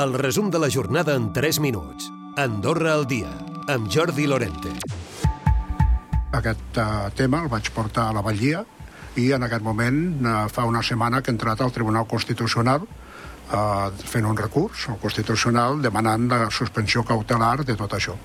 El resum de la jornada en 3 minuts. Andorra al dia, amb Jordi Lorente. Aquest uh, tema el vaig portar a la Vallia i en aquest moment uh, fa una setmana que he entrat al Tribunal Constitucional uh, fent un recurs al Constitucional demanant la suspensió cautelar de tot això.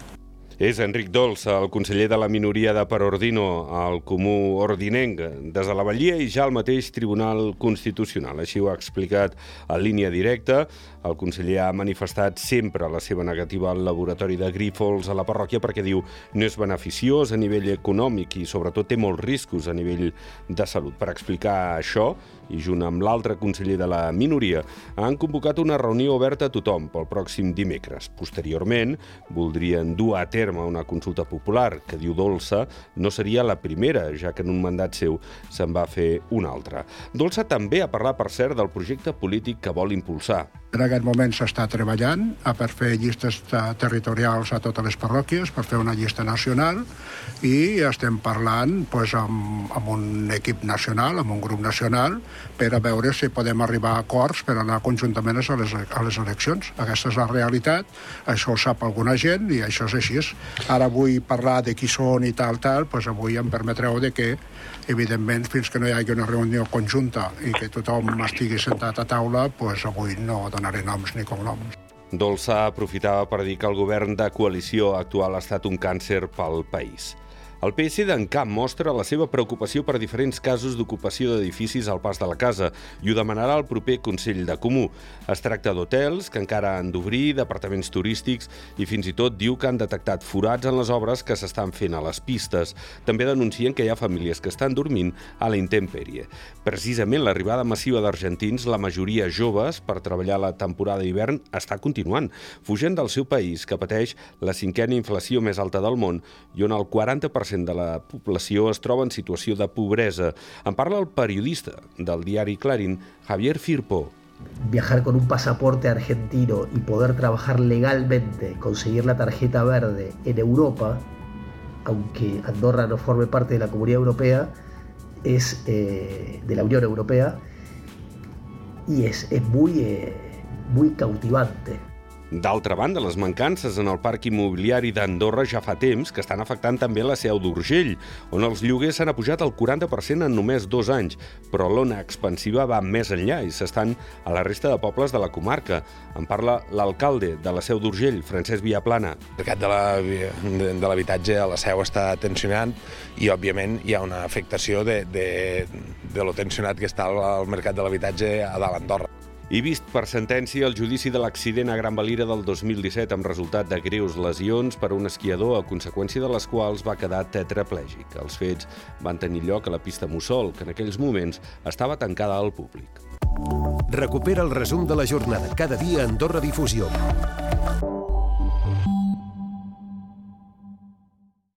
És Enric Dolça, el conseller de la minoria de Perordino, al Comú Ordinenc, des de la Vallia i ja al mateix Tribunal Constitucional. Així ho ha explicat en línia directa. El conseller ha manifestat sempre la seva negativa al laboratori de Grífols a la parròquia perquè diu no és beneficiós a nivell econòmic i sobretot té molts riscos a nivell de salut. Per explicar això, i junt amb l'altre conseller de la minoria, han convocat una reunió oberta a tothom pel pròxim dimecres. Posteriorment, voldrien dur a terme una consulta popular que, diu Dolça, no seria la primera, ja que en un mandat seu se'n va fer una altra. Dolça també ha parlat, per cert, del projecte polític que vol impulsar. En aquest moment s'està treballant per fer llistes territorials a totes les parròquies, per fer una llista nacional, i estem parlant pues, amb, amb un equip nacional, amb un grup nacional, per a veure si podem arribar a acords per anar conjuntament a les, a les eleccions. Aquesta és la realitat, això ho sap alguna gent i això és així. Ara vull parlar de qui són i tal, tal, doncs avui em permetreu de que, evidentment, fins que no hi hagi una reunió conjunta i que tothom estigui sentat a taula, doncs avui no donaré noms ni cognoms. Dolça aprofitava per dir que el govern de coalició actual ha estat un càncer pel país. El PSD d'Encamp mostra la seva preocupació per diferents casos d'ocupació d'edificis al pas de la casa i ho demanarà al proper Consell de Comú. Es tracta d'hotels que encara han d'obrir, departaments turístics i fins i tot diu que han detectat forats en les obres que s'estan fent a les pistes. També denuncien que hi ha famílies que estan dormint a la intempèrie. Precisament l'arribada massiva d'argentins, la majoria joves, per treballar la temporada d'hivern, està continuant, fugent del seu país, que pateix la cinquena inflació més alta del món i on el 40% de la població es troba en situació de pobresa. En parla el periodista del diari Clarín, Javier Firpo. Viajar con un pasaporte argentino y poder trabajar legalmente, conseguir la tarjeta verde en Europa, aunque Andorra no forme parte de la Comunidad Europea, es eh, de la Unión Europea y es, es muy, eh, muy cautivante. D'altra banda, les mancances en el parc immobiliari d'Andorra ja fa temps que estan afectant també la seu d'Urgell, on els lloguers s'han apujat al 40% en només dos anys, però l'ona expansiva va més enllà i s'estan a la resta de pobles de la comarca. En parla l'alcalde de la seu d'Urgell, Francesc Villaplana. El mercat de l'habitatge a la seu està tensionant i, òbviament, hi ha una afectació de, de, de lo tensionat que està el mercat de l'habitatge a dalt Andorra. I vist per sentència el judici de l'accident a Gran Valira del 2017 amb resultat de greus lesions per a un esquiador a conseqüència de les quals va quedar tetraplègic. Els fets van tenir lloc a la pista Mussol, que en aquells moments estava tancada al públic. Recupera el resum de la jornada cada dia a Andorra Difusió.